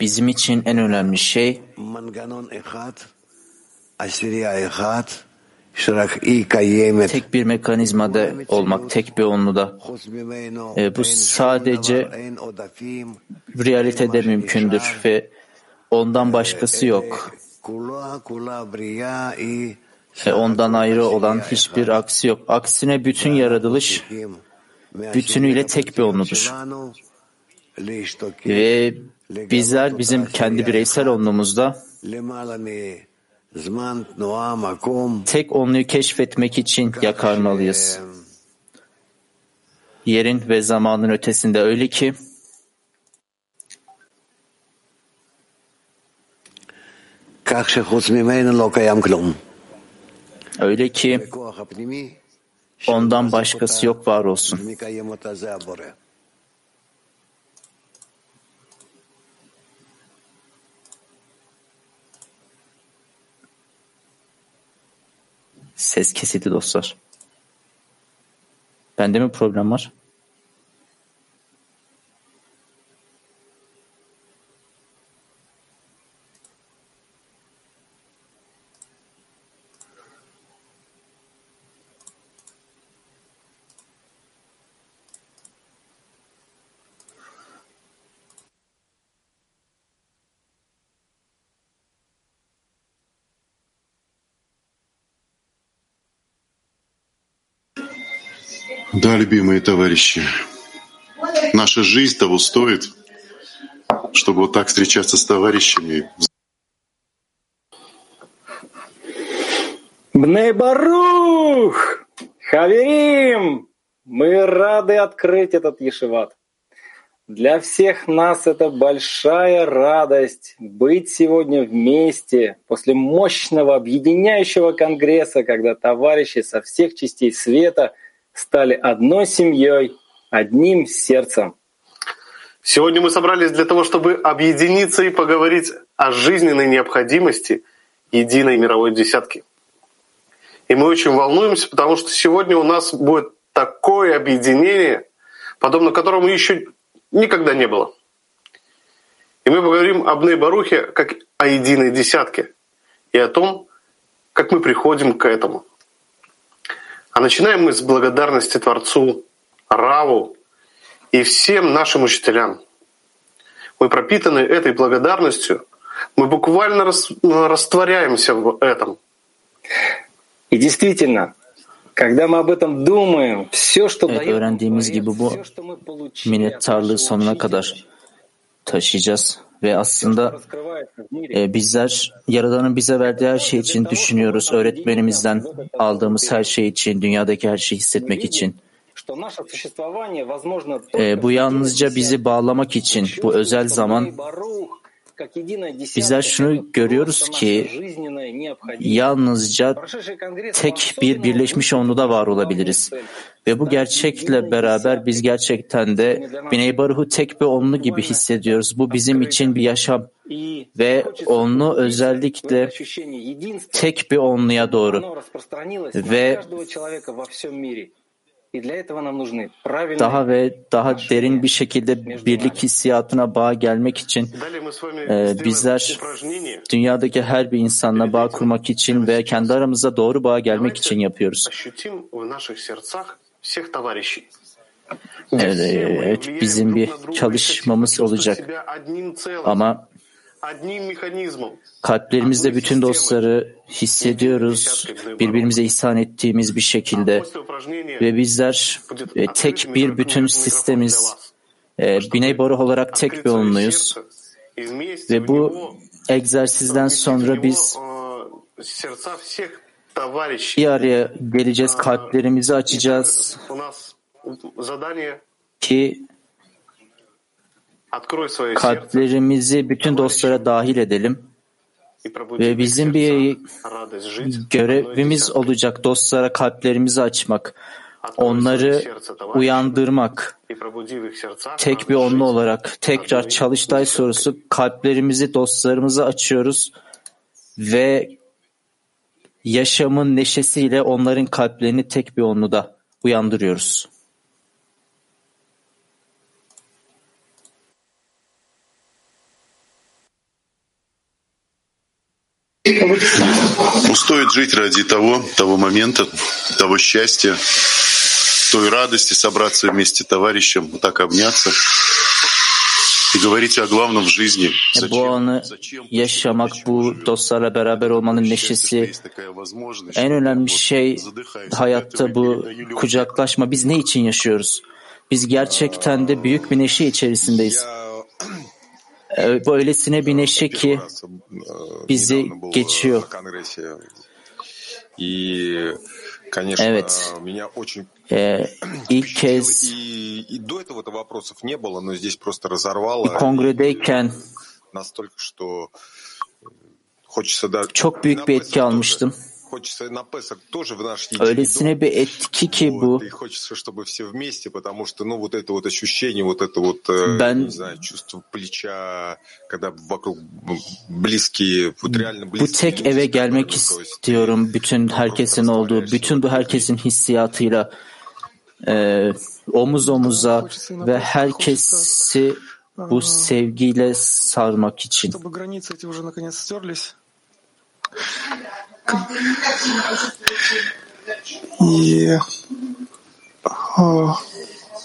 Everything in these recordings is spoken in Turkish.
Bizim için en önemli şey tek bir mekanizmada olmak, tek bir onluda. E, bu sadece realitede mümkündür ve ondan başkası yok. E, ondan ayrı olan hiçbir aksi yok. Aksine bütün yaratılış bütünüyle tek bir onludur. Ve bizler bizim kendi bireysel onluğumuzda tek onluyu keşfetmek için yakarmalıyız. Yerin ve zamanın ötesinde öyle ki öyle ki ondan başkası yok var olsun. Ses kesildi dostlar. Bende mi problem var? Да, любимые товарищи, наша жизнь того стоит, чтобы вот так встречаться с товарищами. Бней Барух! Хаверим! Мы рады открыть этот ешеват. Для всех нас это большая радость быть сегодня вместе после мощного объединяющего конгресса, когда товарищи со всех частей света стали одной семьей, одним сердцем. Сегодня мы собрались для того, чтобы объединиться и поговорить о жизненной необходимости единой мировой десятки. И мы очень волнуемся, потому что сегодня у нас будет такое объединение, подобно которому еще никогда не было. И мы поговорим об Нейбарухе как о единой десятке и о том, как мы приходим к этому. А начинаем мы с благодарности Творцу, Раву и всем нашим учителям. Мы пропитаны этой благодарностью, мы буквально растворяемся в этом. И действительно, когда мы об этом думаем, все, что evet, öğrendiğimiz gibi bu minnettarlığı sonuna kadar taşıyacağız ve aslında e, bizler Yaradan'ın bize verdiği her şey için düşünüyoruz. Öğretmenimizden aldığımız her şey için, dünyadaki her şeyi hissetmek için. E, bu yalnızca bizi bağlamak için, bu özel zaman Bizler şunu görüyoruz ki yalnızca tek bir birleşmiş onluda var olabiliriz. Ve bu gerçekle beraber biz gerçekten de Biney Baruhu tek bir onlu gibi hissediyoruz. Bu bizim için bir yaşam ve onlu özellikle tek bir onluya doğru. ve daha ve daha derin bir şekilde birlik hissiyatına bağ gelmek için e, bizler dünyadaki her bir insanla bağ kurmak için ve kendi aramızda doğru bağ gelmek için yapıyoruz. Evet, evet bizim bir çalışmamız olacak. Ama Kalplerimizde bütün dostları hissediyoruz, birbirimize ihsan ettiğimiz bir şekilde. Ve bizler e, tek bir bütün sistemiz, e, Biney Boruh olarak tek bir onluyuz. ve bu egzersizden sonra biz bir araya geleceğiz, kalplerimizi açacağız. ki kalplerimizi bütün dostlara dahil edelim. Ve bizim bir görevimiz olacak. Dostlara kalplerimizi açmak, onları uyandırmak, tek bir onlu olarak tekrar çalıştay sorusu kalplerimizi dostlarımıza açıyoruz ve yaşamın neşesiyle onların kalplerini tek bir onluda uyandırıyoruz. Устоит жить ради того, того момента, того счастья, той радости собраться вместе товарищам, вот так обняться и говорить о главном в жизни. E, Bu anı yaşamak, bu dostlarla beraber olmanın neşesi, en önemli şey hayatta bu kucaklaşma. Biz ne için yaşıyoruz? Biz gerçekten de büyük bir neşe içerisindeyiz. bu öylesine bir neşe ki bizi geçiyor. Evet. Ee, ilk kez kongredeyken çok büyük bir etki almıştım. Öylesine bir etki ki bu. Ben bu tek eve gelmek istiyorum. Bütün herkesin olduğu, bütün bu herkesin hissiyatıyla e, omuz omuza ve herkesi bu sevgiyle sarmak için. И а,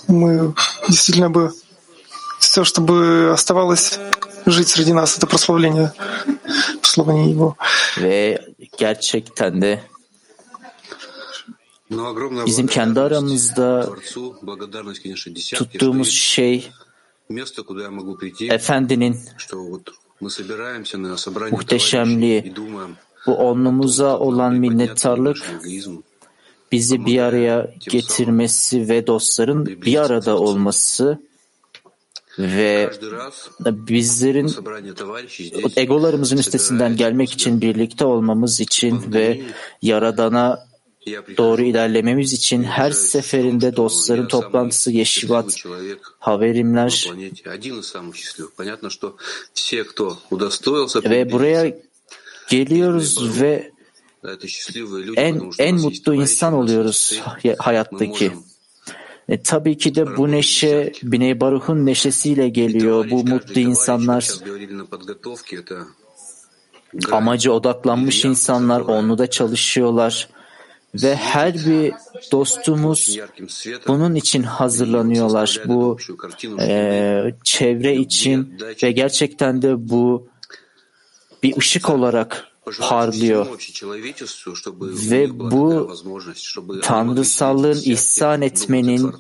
мы действительно бы все, чтобы оставалось жить среди нас, это прославление, прославление Его. Bizim kendi aramızda tuttuğumuz şey Efendinin muhteşemliği. Bu onlumuza olan minnettarlık bizi bir araya getirmesi ve dostların bir arada olması ve bizlerin egolarımızın üstesinden gelmek için birlikte olmamız için ve Yaradan'a doğru ilerlememiz için her seferinde dostların toplantısı, yeşivat, haberimler ve buraya geliyoruz ve en, en mutlu insan oluyoruz hayattaki. E, tabii ki de bu neşe Biney Baruch'un neşesiyle geliyor bu mutlu insanlar. Amaca odaklanmış insanlar, onu da çalışıyorlar. Ve her bir dostumuz bunun için hazırlanıyorlar. Bu e, çevre için ve gerçekten de bu bir ışık olarak parlıyor. Ve bu tanrısallığın ihsan etmenin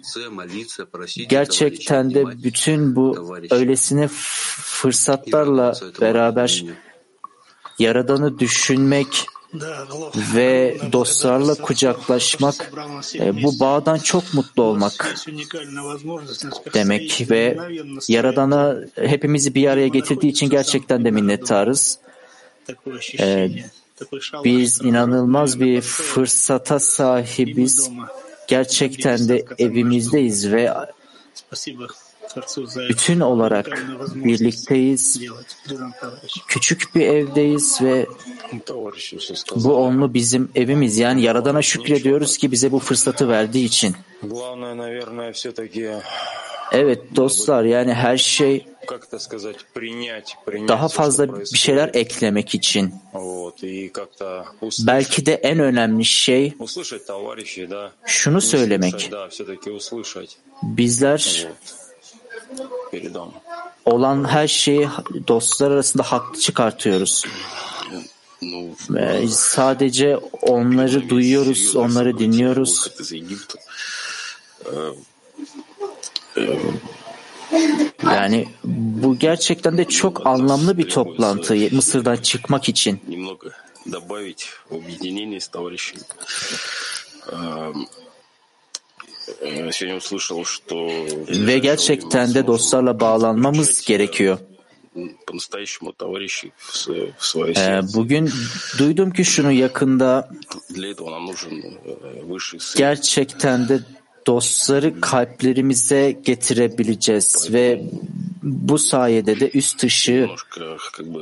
gerçekten de bütün bu öylesine fırsatlarla beraber Yaradan'ı düşünmek ve dostlarla kucaklaşmak e, bu bağdan çok mutlu olmak demek ve Yaradan'a hepimizi bir araya getirdiği için gerçekten de minnettarız e, biz inanılmaz bir fırsata sahibiz. Gerçekten de evimizdeyiz ve bütün olarak birlikteyiz. Küçük bir evdeyiz ve bu onlu bizim evimiz. Yani Yaradan'a şükrediyoruz ki bize bu fırsatı verdiği için. Evet dostlar yani her şey daha fazla bir şeyler eklemek için. Belki de en önemli şey şunu söylemek. Bizler olan her şeyi dostlar arasında haklı çıkartıyoruz. Sadece onları duyuyoruz, onları dinliyoruz. Yani bu gerçekten de çok anlamlı bir toplantı Mısır'dan çıkmak için. Ve gerçekten de dostlarla bağlanmamız gerekiyor. Э, bugün duydum ki şunu yakında gerçekten de dostları kalplerimize getirebileceğiz ve bu sayede de üst ışığı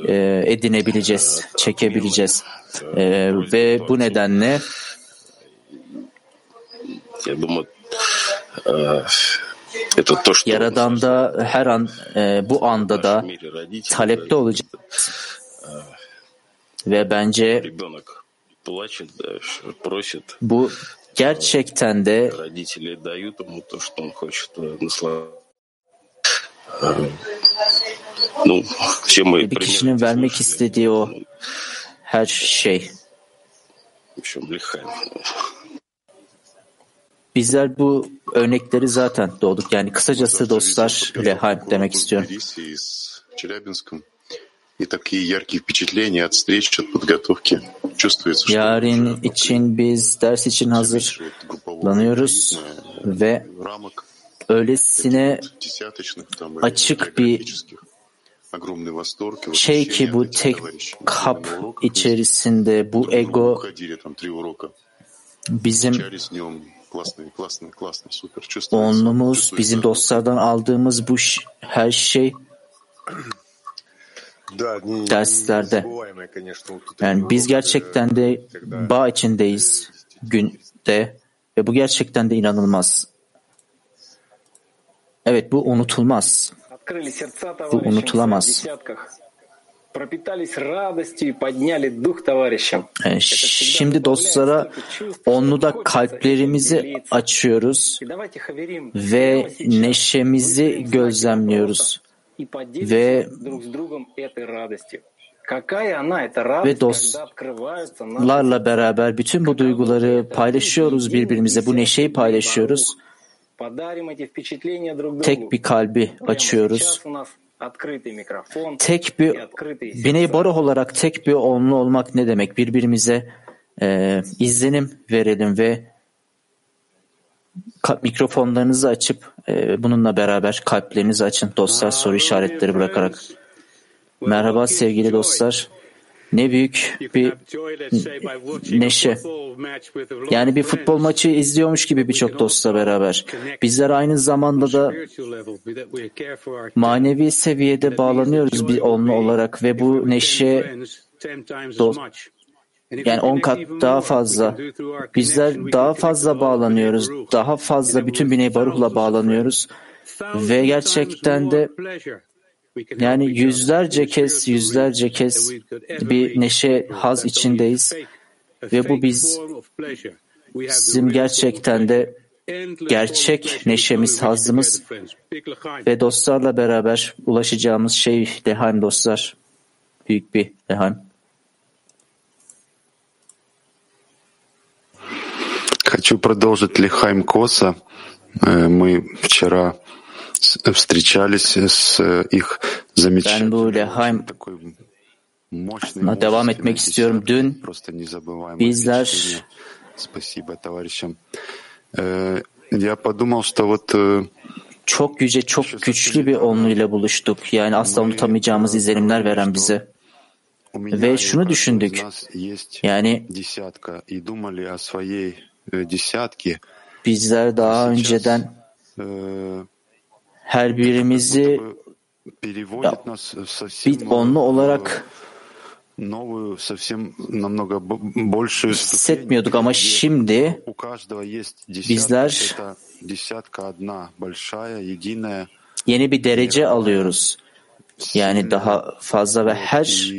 e, edinebileceğiz, çekebileceğiz. E, ve bu nedenle Yaradan'da her an e, bu anda da talepte olacağız. Ve bence bu Gerçekten de bir kişinin vermek istediği o her şey. Bizler bu örnekleri zaten doğduk. Yani kısacası dostlar Lehaim demek istiyorum. Yarın için biz ders için hazırlanıyoruz ve öylesine açık bir şey ki bu tek kap içerisinde bu ego bizim onumuz, bizim dostlardan aldığımız bu her şey derslerde. Yani biz gerçekten de bağ içindeyiz günde ve bu gerçekten de inanılmaz. Evet bu unutulmaz. Bu unutulamaz. Э, şimdi dostlara onluda kalplerimizi açıyoruz ve neşemizi gözlemliyoruz ve ve dostlarla beraber bütün bu duyguları paylaşıyoruz birbirimize. Bu neşeyi paylaşıyoruz. Tek bir kalbi açıyoruz. Tek bir Biney Baruh olarak tek bir onlu olmak ne demek? Birbirimize e, izlenim verelim ve mikrofonlarınızı açıp bununla beraber kalplerinizi açın dostlar soru işaretleri bırakarak. Merhaba sevgili dostlar. Ne büyük bir neşe. Yani bir futbol maçı izliyormuş gibi birçok dostla beraber. Bizler aynı zamanda da manevi seviyede bağlanıyoruz bir onlu olarak ve bu neşe yani on kat daha fazla. Bizler daha fazla bağlanıyoruz. Daha fazla bütün Biney Baruh'la bağlanıyoruz. Ve gerçekten de yani yüzlerce kez yüzlerce kez bir neşe haz içindeyiz. Ve bu biz bizim gerçekten de gerçek neşemiz, hazımız ve dostlarla beraber ulaşacağımız şey Lehaim dostlar. Büyük bir Lehaim. Хочу продолжить Лихайм Коса. Э, Мы вчера с- встречались с э, их Ben bu замечательным, Lehaim такой мощный, na devam etmek мужественной istiyorum. Dün десяткой. Просто незабываемое bizler впечатление. Спасибо товарищам. Э, Я подумал, что вот э, çok yüce, çok güçlü bir onluyla buluştuk. Yani asla unutamayacağımız izlenimler veren bize. у меня Ve и у şunu каждого из düşündük. нас есть Yani Bizler daha önceden her birimizi ya, bir onlu olarak hissetmiyorduk ama şimdi bizler yeni bir derece alıyoruz. Yani daha fazla ve her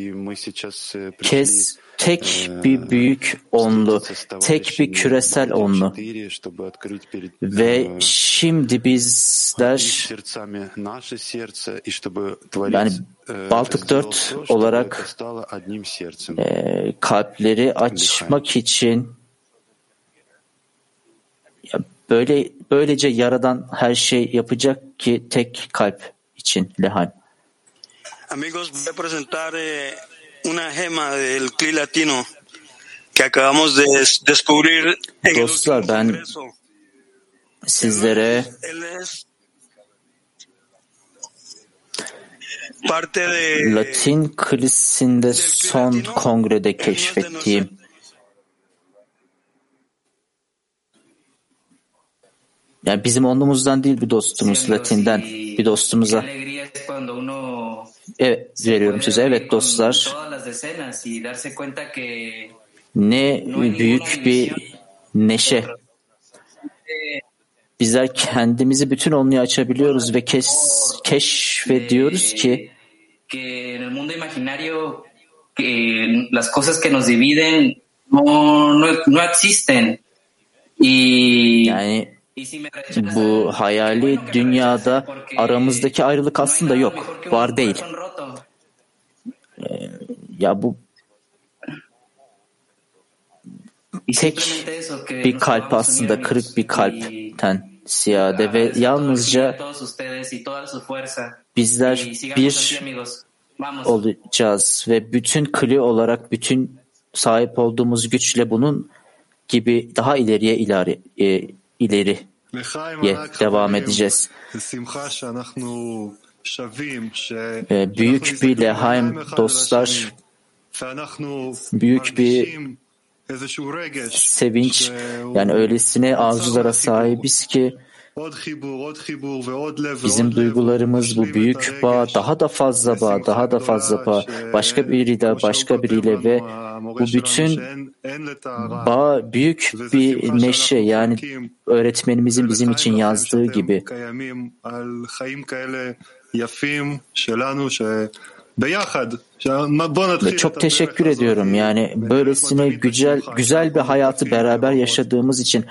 kez tek bir büyük onlu, tek bir küresel onlu. Ve şimdi bizler yani Baltık 4 olarak e, kalpleri açmak için böyle böylece yaradan her şey yapacak ki tek kalp için lehan. Amigos, voy a presentar eh, una gema del CLI latino que acabamos de des- descubrir en Dostlar ben sizlere Él es parte de Latin kilisinde son kongrede keşfettiğim yani bizim onlumuzdan değil bir dostumuz Latin'den bir dostumuza. Evet veriyorum size. Evet dostlar. Ne büyük bir neşe. Bizler kendimizi bütün onluya açabiliyoruz ve kes, keşfediyoruz ki las cosas que nos dividen no, no, no existen. Y, Yani bu hayali dünyada aramızdaki ayrılık aslında yok. Var değil. Ee, Ya bu tek bir kalp aslında kırık bir kalpten ziyade ve yalnızca bizler bir olacağız ve bütün kli olarak bütün sahip olduğumuz güçle bunun gibi daha ileriye ileri e, ileriye devam edeceğiz. Ve büyük bir lehaim dostlar, büyük bir sevinç. yani öylesine arzulara sahibiz ki bizim duygularımız bu büyük bağ daha da fazla bağ daha da fazla bağ başka biriyle başka biriyle ve bu bütün bağ büyük bir neşe yani öğretmenimizin bizim için yazdığı gibi. Ve çok teşekkür ediyorum. Yani böylesine güzel güzel bir hayatı beraber yaşadığımız için,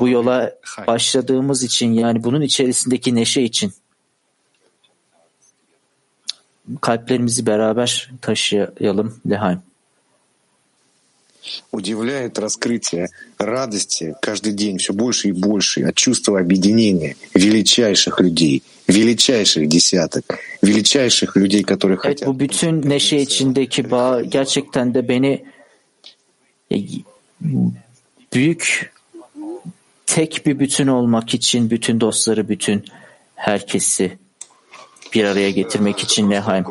bu yola başladığımız için, yani bunun içerisindeki neşe için kalplerimizi beraber taşıyalım Lehaim. Удивляет раскрытие радости каждый день все больше и больше от чувства объединения величайших людей, величайших десяток, величайших людей, которые Evet, хотят. bu bütün neşe içindeki bağ gerçekten de beni e, büyük tek bir bütün olmak için bütün dostları bütün herkesi bir araya getirmek için Nehaim.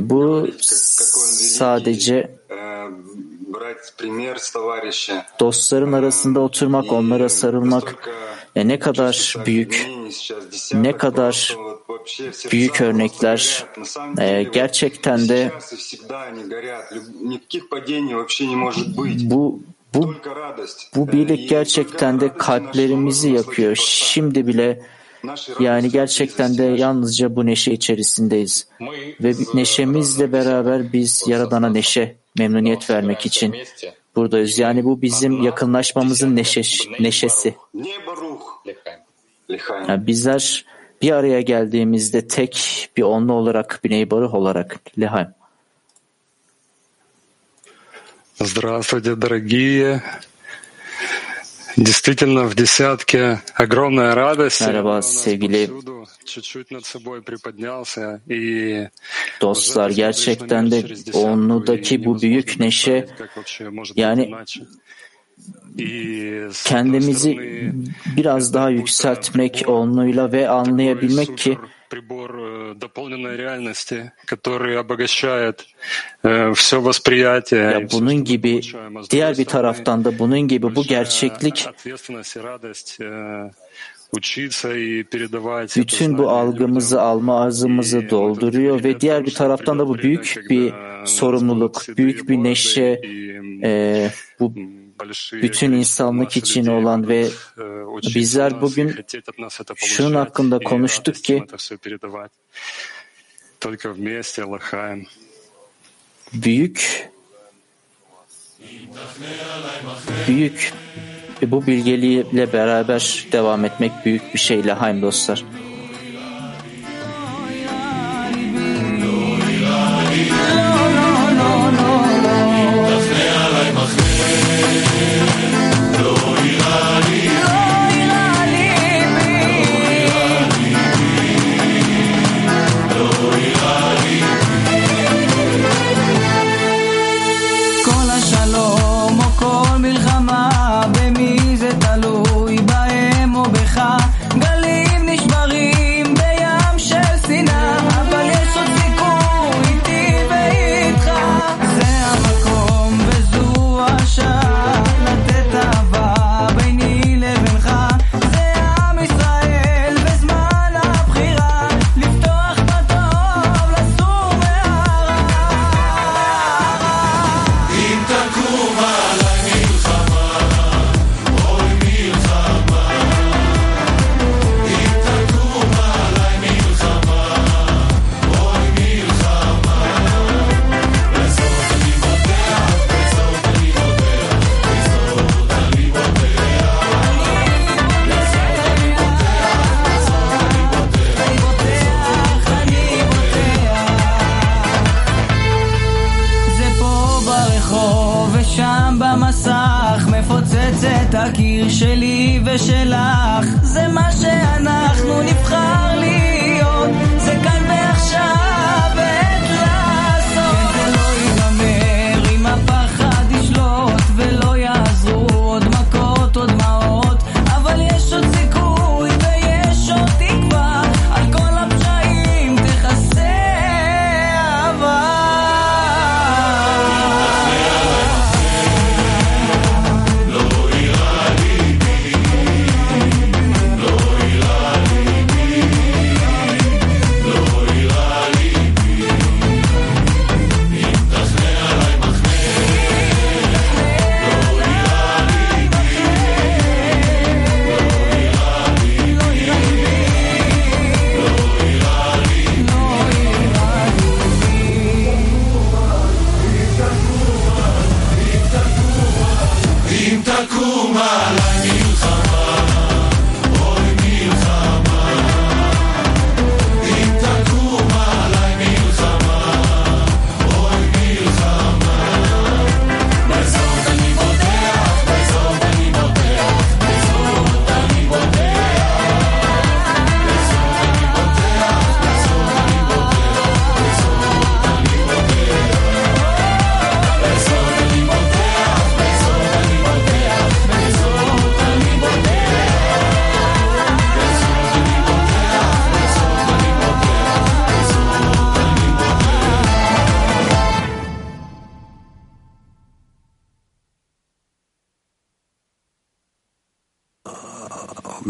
Bu sadece dostların arasında oturmak, onlara sarılmak. E, ne kadar büyük, ne kadar büyük örnekler e, gerçekten de bu bu, bu birlik gerçekten de kalplerimizi yakıyor. Şimdi bile yani gerçekten de yalnızca bu neşe içerisindeyiz. Ve neşemizle beraber biz Yaradan'a neşe, memnuniyet vermek için buradayız. Yani bu bizim yakınlaşmamızın neşe, neşesi. Yani bizler bir araya geldiğimizde tek bir onlu olarak, Biney Baruh olarak, Lehaim. Здравствуйте, дорогие. Действительно, в десятке огромная радость. Merhaba У нас sevgili повсюду чуть-чуть над собой приподнялся. И dostlar gerçekten de onludaki bu büyük neşe как вообще может быть yani иначе. И с одной kendimizi стороны, biraz daha yükseltmek onluyla ve anlayabilmek ki прибор э, дополненной реальности, который обогащает все восприятие. ya bunun gibi diğer bir taraftan da bunun gibi bu gerçeklik Ответственность и радость э, учиться и передавать это bütün bu знание algımızı, alma arzımızı dolduruyor ve diğer bir taraftan da bu büyük bir sorumluluk, büyük bir neşe, e, bu bütün insanlık için olan ve bizler bugün şunun hakkında konuştuk ki büyük büyük e, bu bilgeliğiyle beraber devam etmek büyük bir şey Lahaim dostlar.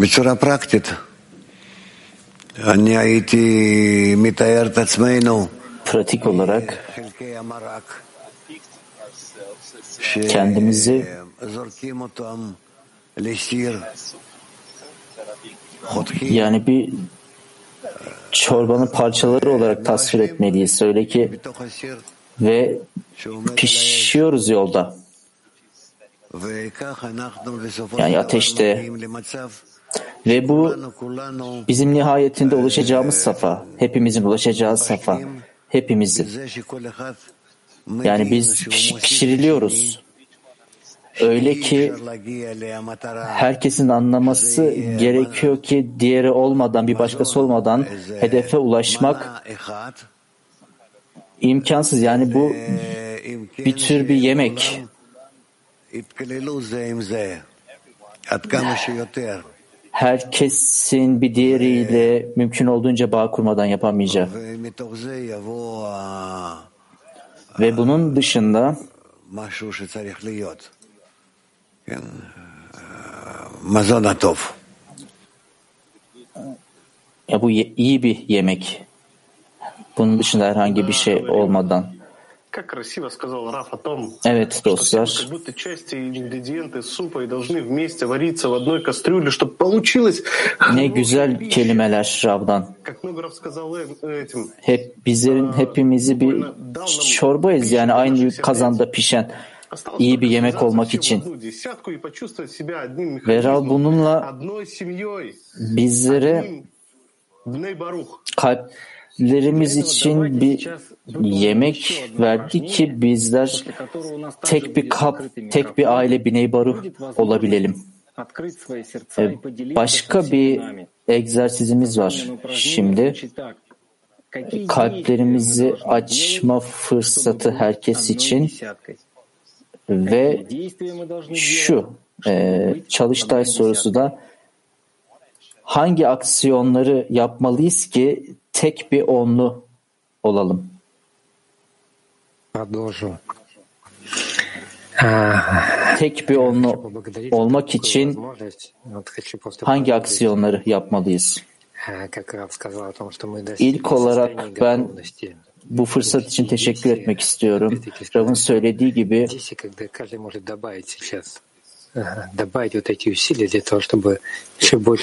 בצורה פרקטית, אני הייתי מתאר את עצמנו Pratik olarak חלקי המרק, kendimizi שזורקים אותם לסיר, חותכים, yani bir çorbanın parçaları olarak tasvir etmeliyiz. Öyle ki בתוך הסיר, ve pişiyoruz yolda. וכך אנחנו בסופו Yani של דבר ateşte מגיעים למצב ve bu bizim nihayetinde ulaşacağımız safa, hepimizin ulaşacağı safa, hepimizin. Yani biz pişiriliyoruz. Öyle ki herkesin anlaması gerekiyor ki diğeri olmadan, bir başkası olmadan hedefe ulaşmak imkansız. Yani bu bir tür bir yemek herkesin bir diğeriyle mümkün olduğunca bağ kurmadan yapamayacak. Ve bunun dışında mazonatov ya bu iyi bir yemek. Bunun dışında herhangi bir şey olmadan. Evet dostlar. Ne güzel kelimeler Rab'dan. Hep bizlerin hepimizi bir çorbayız yani aynı kazanda pişen iyi bir yemek olmak için. Ve Rab bununla bizlere kalp lerimiz için bir yemek verdi ki bizler tek bir kap, tek ee, bir aile Biney Baruh olabilelim. Başka bir egzersizimiz var. Şimdi. Kalplerimizi açma fırsatı herkes için ve şu e, çalıştay sorusu da hangi aksiyonları yapmalıyız ki tek bir onlu olalım. Tek bir onlu olmak için hangi aksiyonları yapmalıyız? İlk olarak ben bu fırsat için teşekkür etmek istiyorum. Rav'ın söylediği gibi bu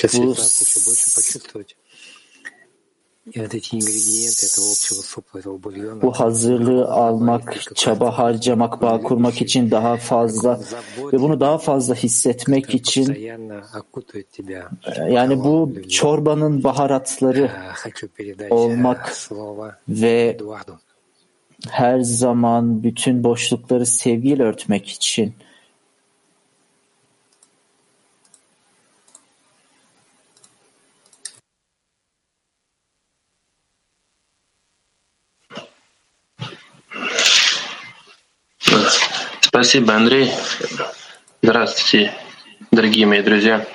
bu hazırlığı almak, çaba harcamak, bağ kurmak için daha fazla ve bunu daha fazla hissetmek için ee, yani bu çorbanın baharatları olmak ve her zaman bütün boşlukları sevgiyle örtmek için Спасибо, Андрей. Здравствуйте, дорогие мои друзья.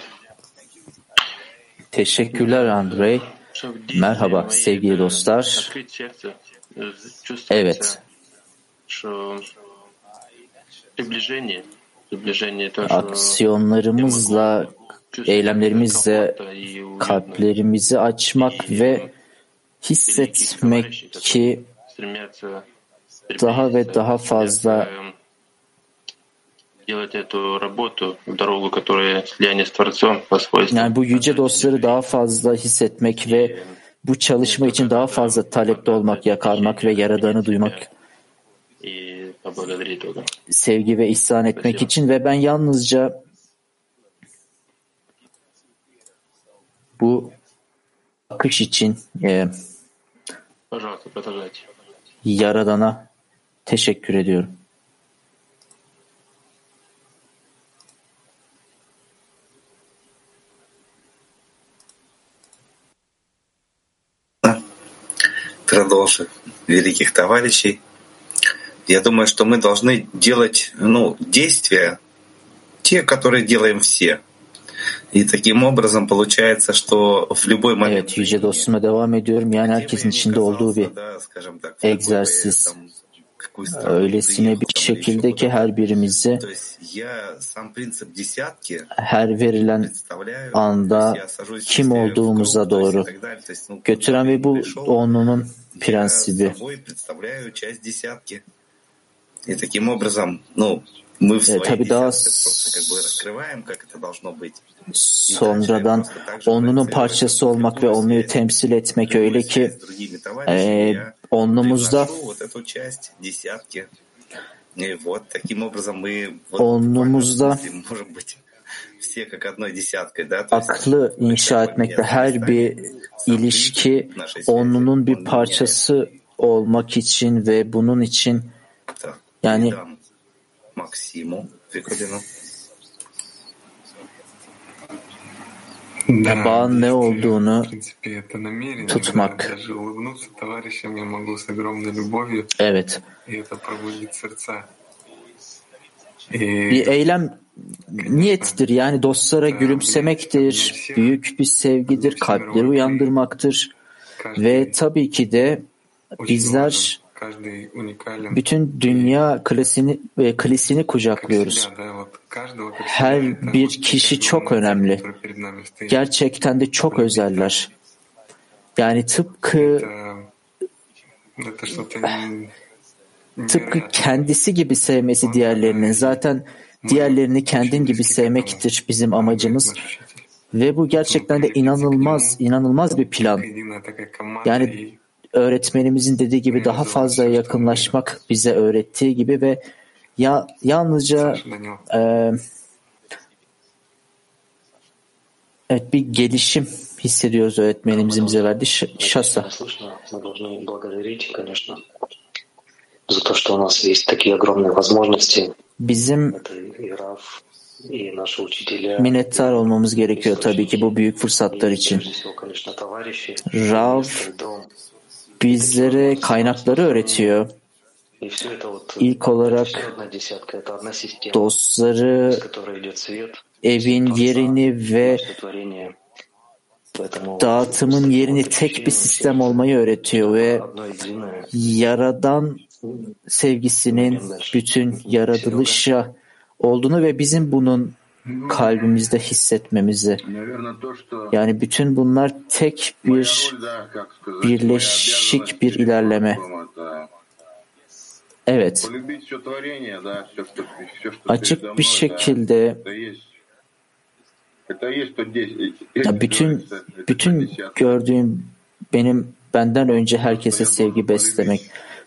Teşekkürler Andrei. Merhaba sevgili dostlar. Открыть сердце, э, чувствуется, Evet, что приближение, приближение тоже aksiyonlarımızla, eylemlerimizle kalplerimizi açmak ve hissetmek ki стремятся daha ve daha fazla э, делать эту работу, дорогу, которая слияние с Творцом по свойству. yani bu yüce dostları daha fazla hissetmek ve bu çalışma için daha fazla talepte olmak, yakarmak ve yaradanı duymak, И поблагодарить Бога. sevgi ve ihsan etmek için ve ben yalnızca bu akış için e, Пожалуйста, продолжайте. Yaradan'a teşekkür ediyorum. Продолжив великих товарищей, я думаю, что мы должны делать ну, действия, те, которые делаем все. И таким образом получается, что в любой момент Evet, yüce dostuma devam ediyorum. Yani herkesin içinde olduğu bir egzersiz. Öylesine bir şekilde ki her birimizi her verilen anda kim olduğumuza doğru götüren ve bu onunun prensibi. собой представляю часть десятки. И таким образом, ну, мы в E, своей tabii daha десятке просто как бы раскрываем, как это должно быть. sonradan onlunun parçası olmak ve onluyu temsil etmek öyle ki e, onlumuzda Приношу aklı inşa etmekte her bir ilişki onunun bir parçası olmak için ve bunun için yani bağın ne olduğunu tutmak. Evet. Bir eylem niyettir. Yani dostlara gülümsemektir, büyük bir sevgidir, kalpleri uyandırmaktır. Ve tabii ki de bizler bütün dünya klasini, e, klasini kucaklıyoruz. Her bir kişi çok önemli. Gerçekten de çok özeller. Yani tıpkı tıpkı kendisi gibi sevmesi diğerlerinin. Zaten diğerlerini kendin gibi sevmektir bizim amacımız. Ve bu gerçekten de inanılmaz, inanılmaz bir plan. единая такая команда. Yani öğretmenimizin dediği gibi daha fazla yakınlaşmak bize öğrettiği gibi ve ya yalnızca e, evet bir gelişim hissediyoruz öğretmenimizin bize verdiği ş- şasa. Слышно, мы должны благодарить, конечно, за то, что у нас есть такие огромные возможности. bizim minnettar olmamız gerekiyor tabii ki bu büyük fırsatlar için. Rav bizlere kaynakları öğretiyor. İlk olarak dostları, evin yerini ve dağıtımın yerini tek bir sistem olmayı öğretiyor ve Yaradan sevgisinin bütün yaratılışa olduğunu ve bizim bunun kalbimizde hissetmemizi. Yani bütün bunlar tek bir birleşik bir ilerleme. Evet. Açık bir şekilde ya bütün bütün gördüğüm benim benden önce herkese sevgi beslemek.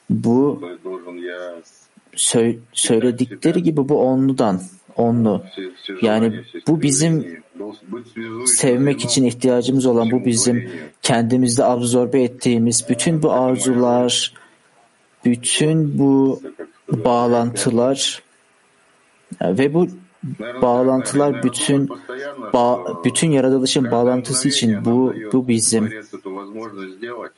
Bu sö söyledikleri gibi bu onludan onlu. Yani bu bizim sevmek için ihtiyacımız olan bu bizim kendimizde absorbe ettiğimiz bütün bu arzular, bütün bu bağlantılar ve bu Bağlantılar bütün ba, bütün yaratılışın bağlantısı için bu bu bizim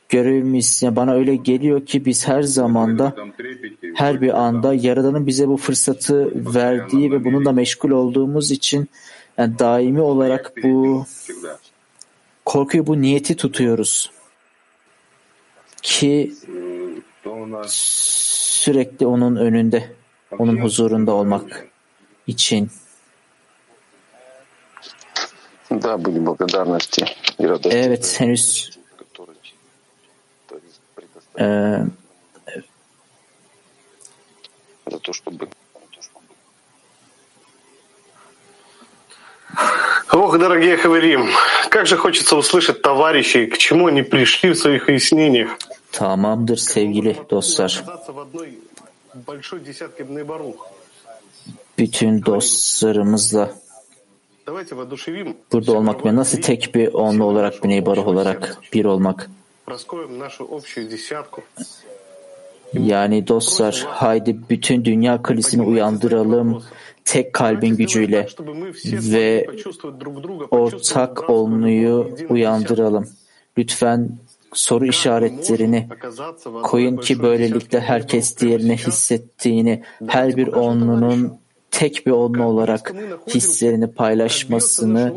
görevimiz. Bana öyle geliyor ki biz her zamanda her bir anda Yaradan'ın bize bu fırsatı verdiği ve bununla meşgul olduğumuz için yani daimi olarak bu korkuyu bu niyeti tutuyoruz ki sürekli onun önünde, onun huzurunda olmak. Için. Да, были благодарности и радости. Evet, henüz e, За то, чтобы Ох, дорогие Хаверим, как же хочется услышать товарищей, к чему они пришли в своих выяснениях. tamamdır sevgili dostlar. В одной большой десятке Бнейбарух. bütün dostlarımızla burada olmak ve nasıl tek bir onlu olarak, bir barah olarak bir olmak. Yani dostlar haydi bütün dünya kalesini uyandıralım tek kalbin gücüyle ve ortak olmayı uyandıralım. Lütfen soru işaretlerini koyun ki böylelikle herkes diğerine hissettiğini, her bir onlunun tek bir onlu olarak hislerini paylaşmasını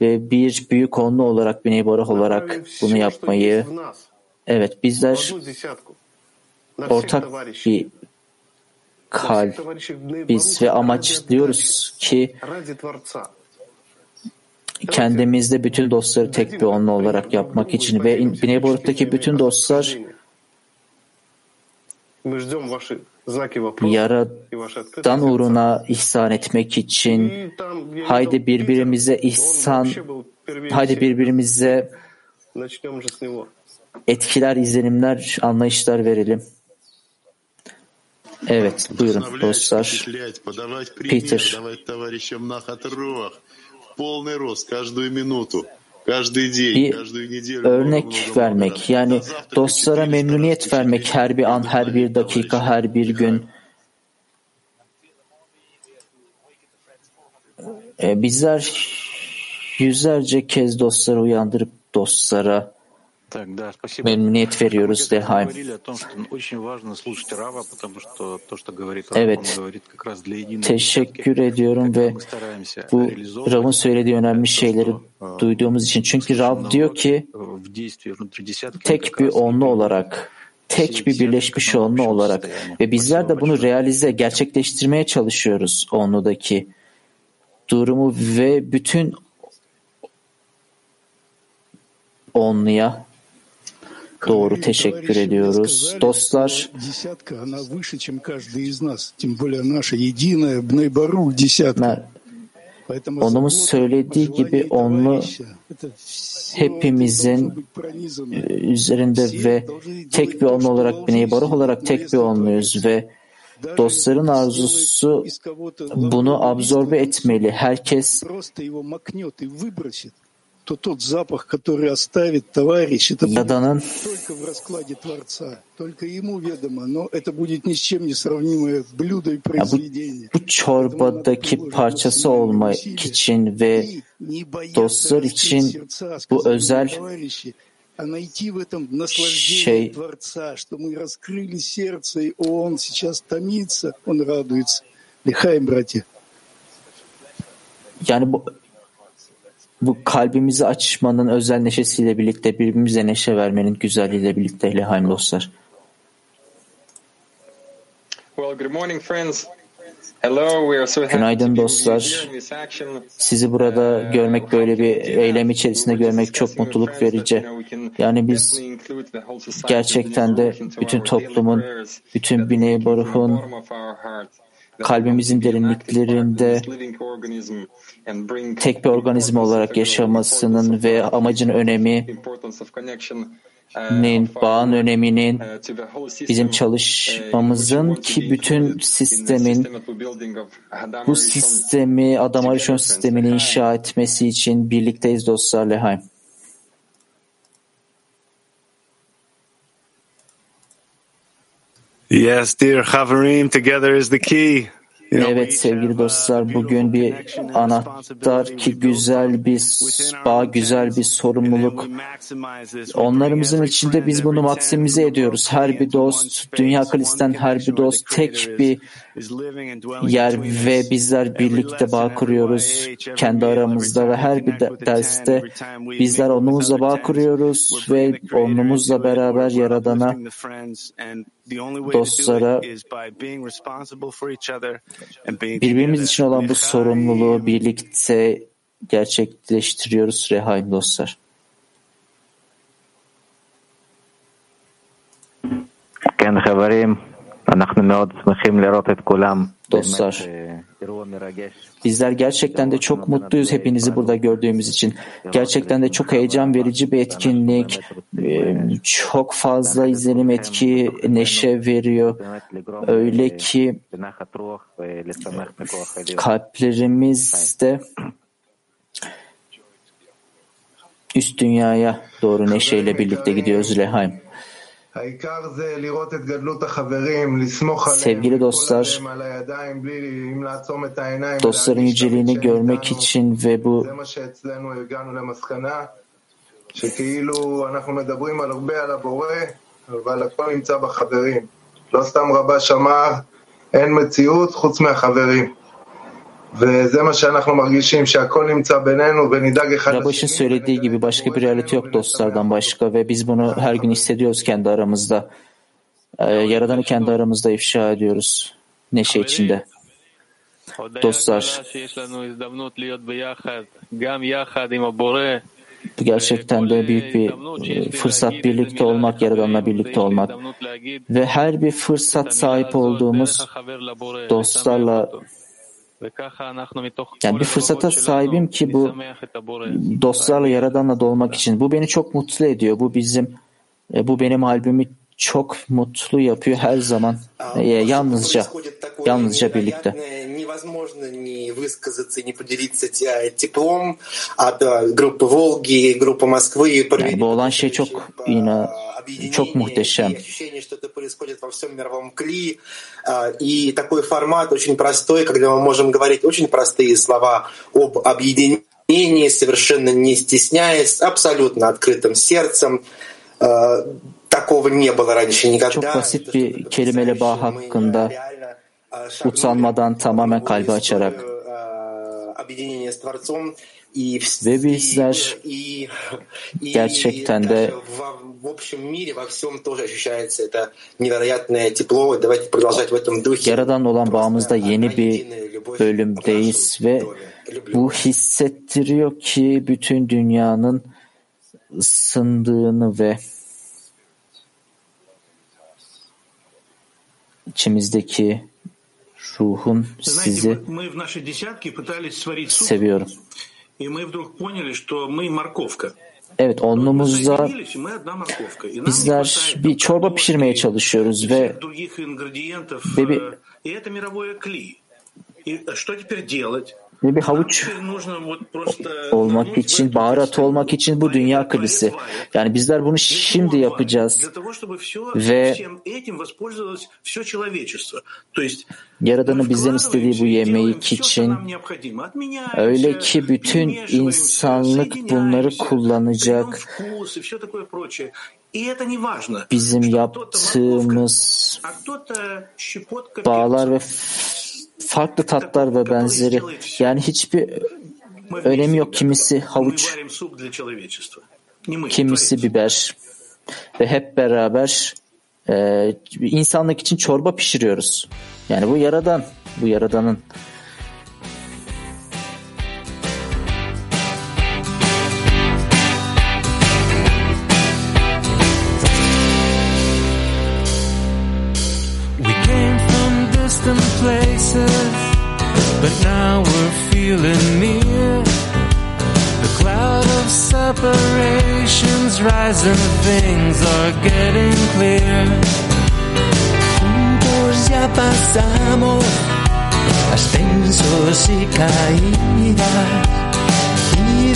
ve bir büyük onlu olarak, bir nebarah olarak bunu yapmayı, evet bizler ortak bir kalp, biz ve amaç diyoruz ki kendimizde bütün dostları tek bir onlu olarak yapmak için ve Neighborhood'daki bütün dostlar Yaradan uğruna ihsan etmek için haydi birbirimize ihsan haydi birbirimize etkiler, izlenimler, anlayışlar verelim. Evet, buyurun dostlar. Peter bir örnek vermek yani dostlara memnuniyet vermek her bir an, her bir dakika, her bir gün. Ee, bizler yüzlerce kez dostları uyandırıp dostlara memnuniyet veriyoruz de Dehaim. Evet, teşekkür ediyorum ve bu Rav'ın söylediği önemli şeyleri duyduğumuz için. Çünkü Rav diyor ki tek bir onlu olarak tek bir birleşmiş onlu olarak ve bizler de bunu realize gerçekleştirmeye çalışıyoruz onludaki durumu ve bütün onluya Doğru teşekkür ediyoruz. Dostlar onun söylediği gibi onu hepimizin э, üzerinde ve tek bir on olarak Bnei Baruch olarak tek bir onluyuz ve dostların arzusu bunu absorbe etmeli. Herkes то тот запах, который оставит товарищ, это будет только в раскладе Творца, только ему ведомо, но это будет ни с чем не сравнимое блюдо и bu, произведение. bu çorbadaki parçası olmak için ve dostlar için bu özel товарищи, а найти в этом наслаждение şey Творца, что мы раскрыли сердце, и он сейчас томится, он радуется. Лихаем, братья. yani bu bu kalbimizi açmanın özel neşesiyle birlikte birbirimize neşe vermenin güzelliğiyle birlikte Lehaim dostlar. Well, good morning, friends. Günaydın dostlar. Sizi burada görmek, böyle bir eylem içerisinde görmek çok mutluluk verici. Yani biz gerçekten de bütün toplumun, bütün Biney heart. Kalbimizin derinliklerinde tek bir organizma olarak yaşamasının ve amacın önemi, connection nin, bağın öneminin bizim çalışmamızın ki bütün sistemin bu sistemi Adam Arishon sistemini inşa etmesi için birlikteyiz dostlar Lehaim. Yes, dear Chavarim, together is the key. Evet sevgili dostlar bugün bir anahtar ki güzel bir bağ, güzel bir sorumluluk. Onlarımızın içinde biz bunu maksimize ediyoruz. Her bir dost, Dünya Kalisten her bir dost tek bir yer ve bizler birlikte bağ kuruyoruz kendi aramızda ve her bir derste bizler onumuzla bağ kuruyoruz ve onumuzla beraber Yaradan'a dostlara birbirimiz için olan bu sorumluluğu birlikte gerçekleştiriyoruz Rehaim dostlar. כן חברים, Dostlar, bizler gerçekten de çok mutluyuz hepinizi burada gördüğümüz için. Gerçekten de çok heyecan verici bir etkinlik, çok fazla izlenim etki, neşe veriyor. Öyle ki kalplerimizde üst dünyaya doğru neşeyle birlikte gidiyoruz Lehaim. Sevgili dostlar, dostların yüceliğini görmek için ve bu לא סתם רבה שמר, אין מציאות חוץ מהחברים. Rabaş'ın söylediği gibi başka bir realite yok dostlardan başka ve biz bunu her gün hissediyoruz kendi aramızda. Yaradan'ı kendi aramızda ifşa ediyoruz neşe içinde. Dostlar, bu gerçekten de büyük bir fırsat birlikte olmak, Yaradan'la birlikte olmak. ve her bir fırsat sahip olduğumuz dostlarla yani bir fırsata sahibim ki bu dostlarla Yaradan'la dolmak için. Bu beni çok mutlu ediyor. Bu bizim, bu benim albümü çok mutlu yapıyor her zaman. E, yalnızca, yalnızca birlikte. невозможно не высказаться, не поделиться теплом от группы Волги, группы Москвы. Yani bu olan şey çok yine çok muhteşem. И такой формат очень простой, когда мы можем говорить очень простые слова об объединении, совершенно не стесняясь, абсолютно открытым сердцем. Такого не было раньше никогда. Çok basit bir kelimeyle bağ hakkında utanmadan tamamen kalbi açarak ve bizler gerçekten de Yaradan olan bağımızda yeni bir bölümdeyiz ve bu hissettiriyor ki bütün dünyanın ısındığını ve içimizdeki ruhun sizi seviyorum. Evet, onlumuzda bizler bir çorba pişirmeye çalışıyoruz ve, ve bir ve bir havuç olmak için, baharat olmak için bu dünya krizi. Yani bizler bunu şimdi yapacağız. Ve Yaradan'ın bizden istediği bu yemek için öyle ki bütün insanlık bunları kullanacak. Bizim yaptığımız bağlar ve farklı tatlar ve benzeri. Yani hiçbir önemi yok. Kimisi havuç, kimisi biber ve hep beraber e, insanlık için çorba pişiriyoruz. Yani bu yaradan, bu yaradanın places, but now we're feeling near. The cloud of separations rising, things are getting clear. Juntos ya pasamos ascensos y caídas.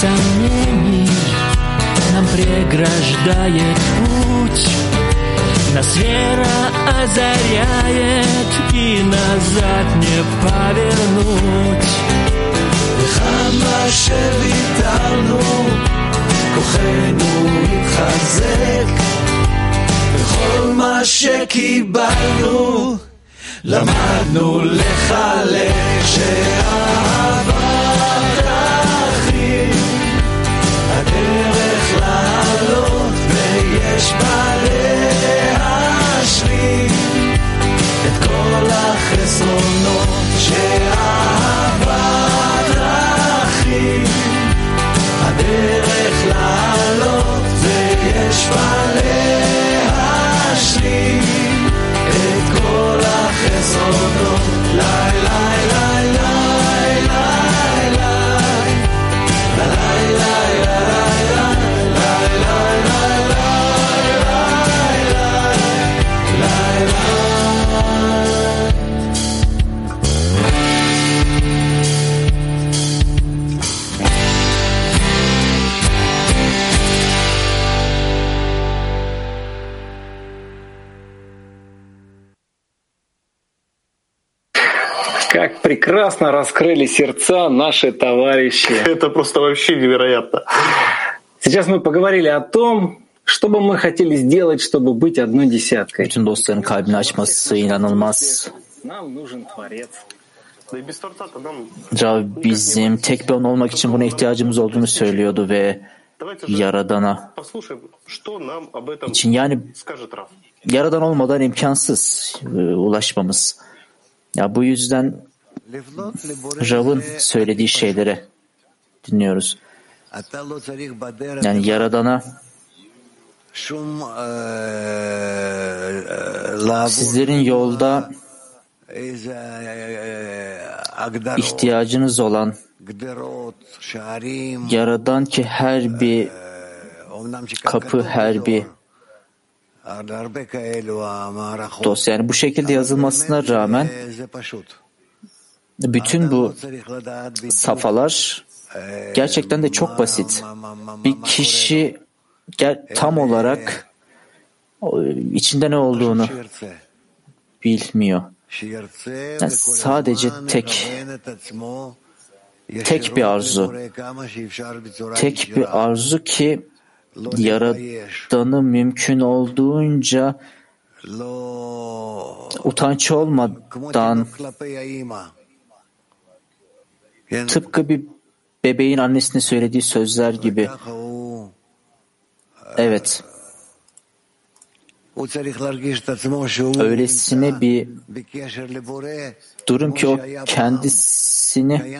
сомнений нам преграждает путь. Нас вера озаряет и назад не повернуть. וכמה שוויתרנו, כוחנו התחזק, וכל מה שקיבלנו, למדנו לחלק שאהבה ויש בה להשלים את כל החסרונות שאהבה прекрасно раскрыли сердца наши товарищи. Это просто вообще невероятно. Сейчас мы поговорили о том, что бы мы хотели сделать, чтобы быть одной десяткой. Bütün dostların kalbini açması inanılmaz. Нам нужен Творец. Да и без Творца-то нам Rab bizim tek bir on olmak için buna ihtiyacımız olduğunu söylüyordu ve Yaradan'a послушаем, что нам об этом için yani. Yaradan olmadan imkansız e, ulaşmamız. Ya bu yüzden Rav'ın söylediği şeylere dinliyoruz. Yani Yaradan'a sizlerin yolda ihtiyacınız olan Yaradan ki her bir kapı, her bir dost yani bu şekilde yazılmasına rağmen bütün bu safalar gerçekten de çok basit. Bir kişi tam olarak içinde ne olduğunu bilmiyor. Yani sadece tek tek bir arzu. Tek bir arzu ki yaradanı mümkün olduğunca utanç olmadan Tıpkı bir bebeğin annesine söylediği sözler gibi. Evet. Öylesine bir durum ki o kendisini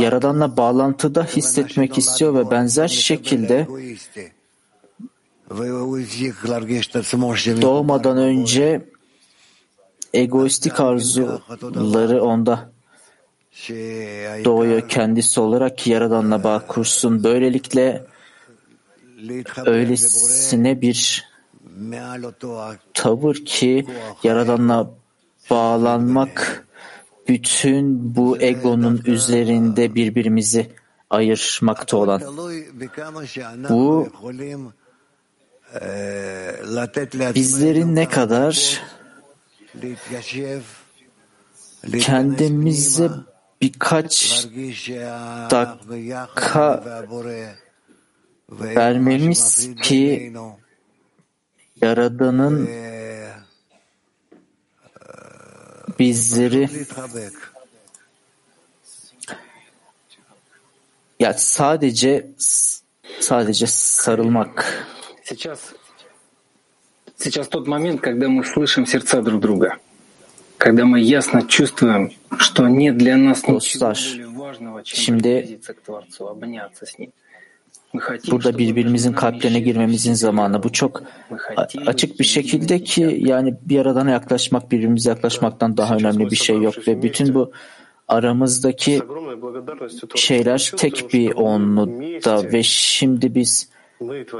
Yaradan'la bağlantıda hissetmek istiyor ve benzer şekilde doğmadan önce egoistik arzuları onda doğuya kendisi olarak Yaradan'la bağ kursun. Böylelikle öylesine bir tavır ki Yaradan'la bağlanmak bütün bu egonun üzerinde birbirimizi ayırmakta olan. Bu bizlerin ne kadar kendimize birkaç dakika vermemiz ki Yaradan'ın bizleri ya sadece sadece sarılmak. Сейчас, сейчас тот момент, когда мы слышим сердца друг друга. Dostlar, şimdi burada birbirimizin kalplerine girmemizin zamanı. Bu çok açık bir şekilde ki yani bir Yaradan'a yaklaşmak, birbirimize yaklaşmaktan daha önemli bir şey yok ve bütün bu aramızdaki şeyler tek bir onlukta ve şimdi biz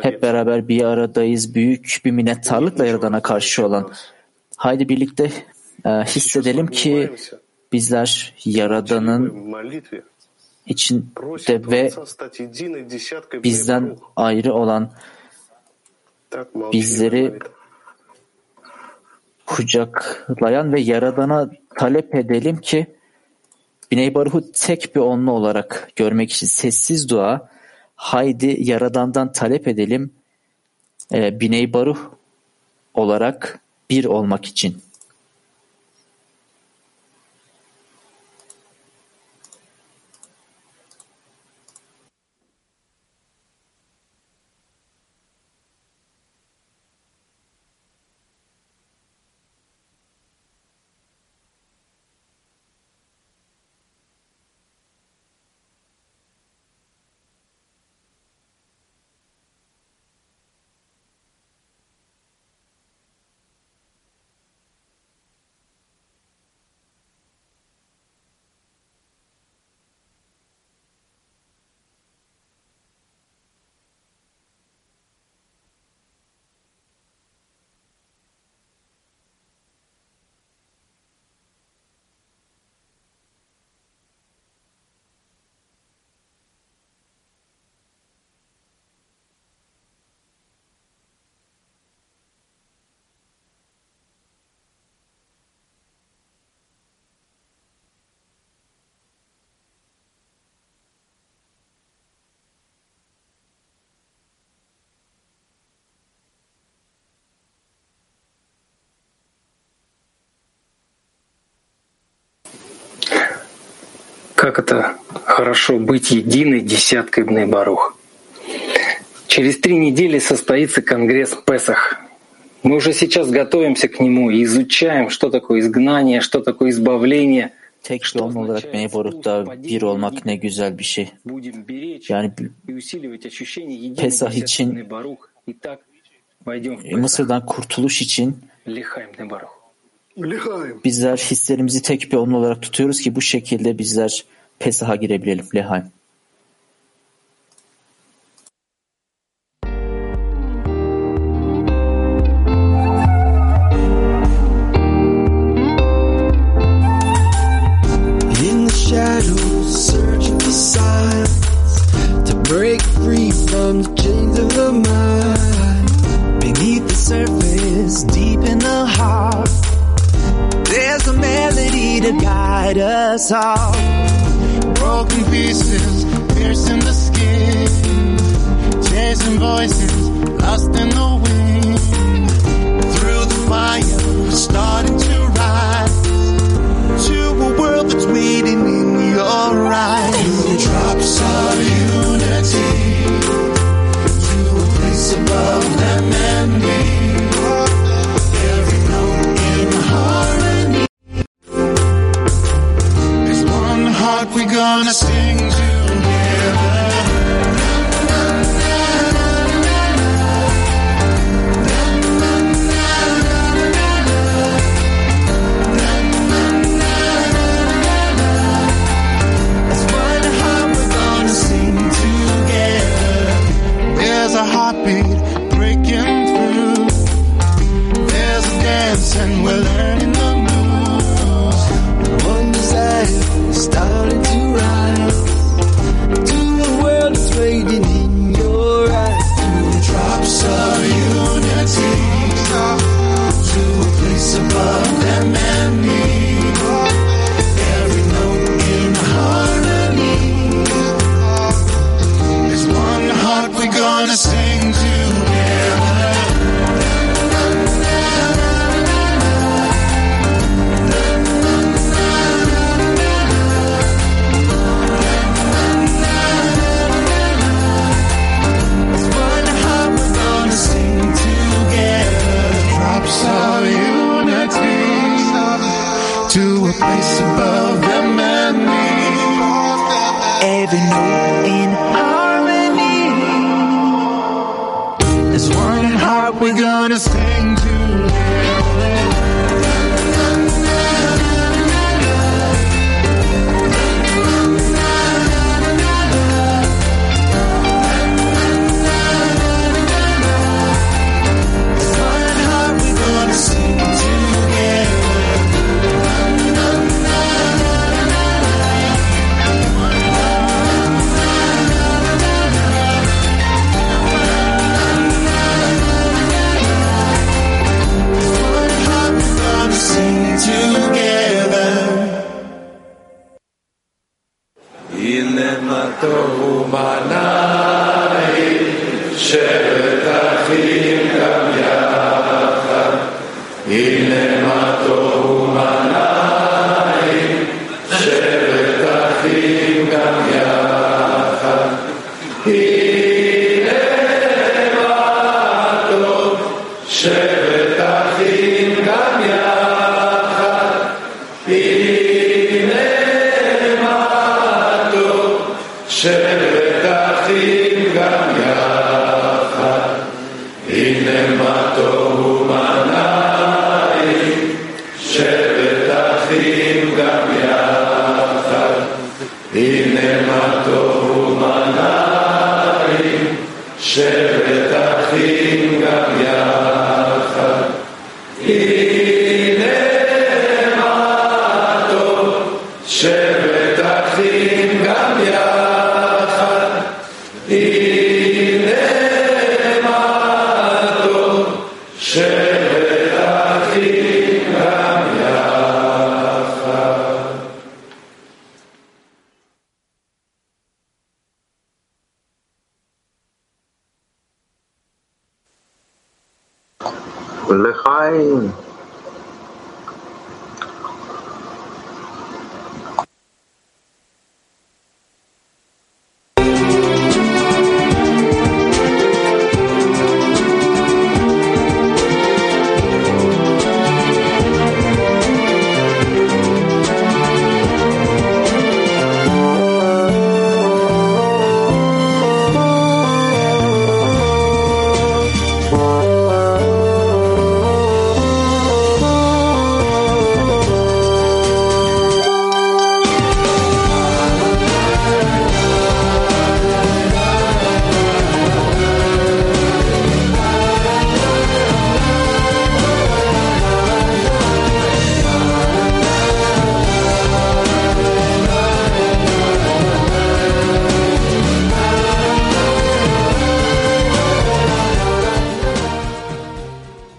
hep beraber bir aradayız. Büyük bir minnettarlıkla Yaradan'a karşı olan. Haydi birlikte ee, hissedelim ki bizler Yaradan'ın içinde ve bizden ayrı olan bizleri kucaklayan ve Yaradan'a talep edelim ki Biney Baruhu tek bir onlu olarak görmek için sessiz dua haydi Yaradan'dan talep edelim ee, Biney Baruh olarak bir olmak için. Как это хорошо быть единой десяткой Бней Барух. Через три недели состоится Конгресс Песах. Мы уже сейчас готовимся к нему и изучаем, что такое изгнание, что такое избавление. Tek bir onlu olarak Biney Baruh'ta bir olmak ne güzel bir şey. Yani Pesah için. Mısır'dan kurtuluş için. Bizler hislerimizi tek bir onlu olarak tutuyoruz ki bu şekilde bizler Pesah'a girebilelim. Lehaim. In the to guide us all. Broken pieces, piercing the skin, chasing voices, lost in the wind. Through the fire, we're starting to rise to a world that's waiting in your eyes. The drops of unity to a place above them and me. what we gonna sing to that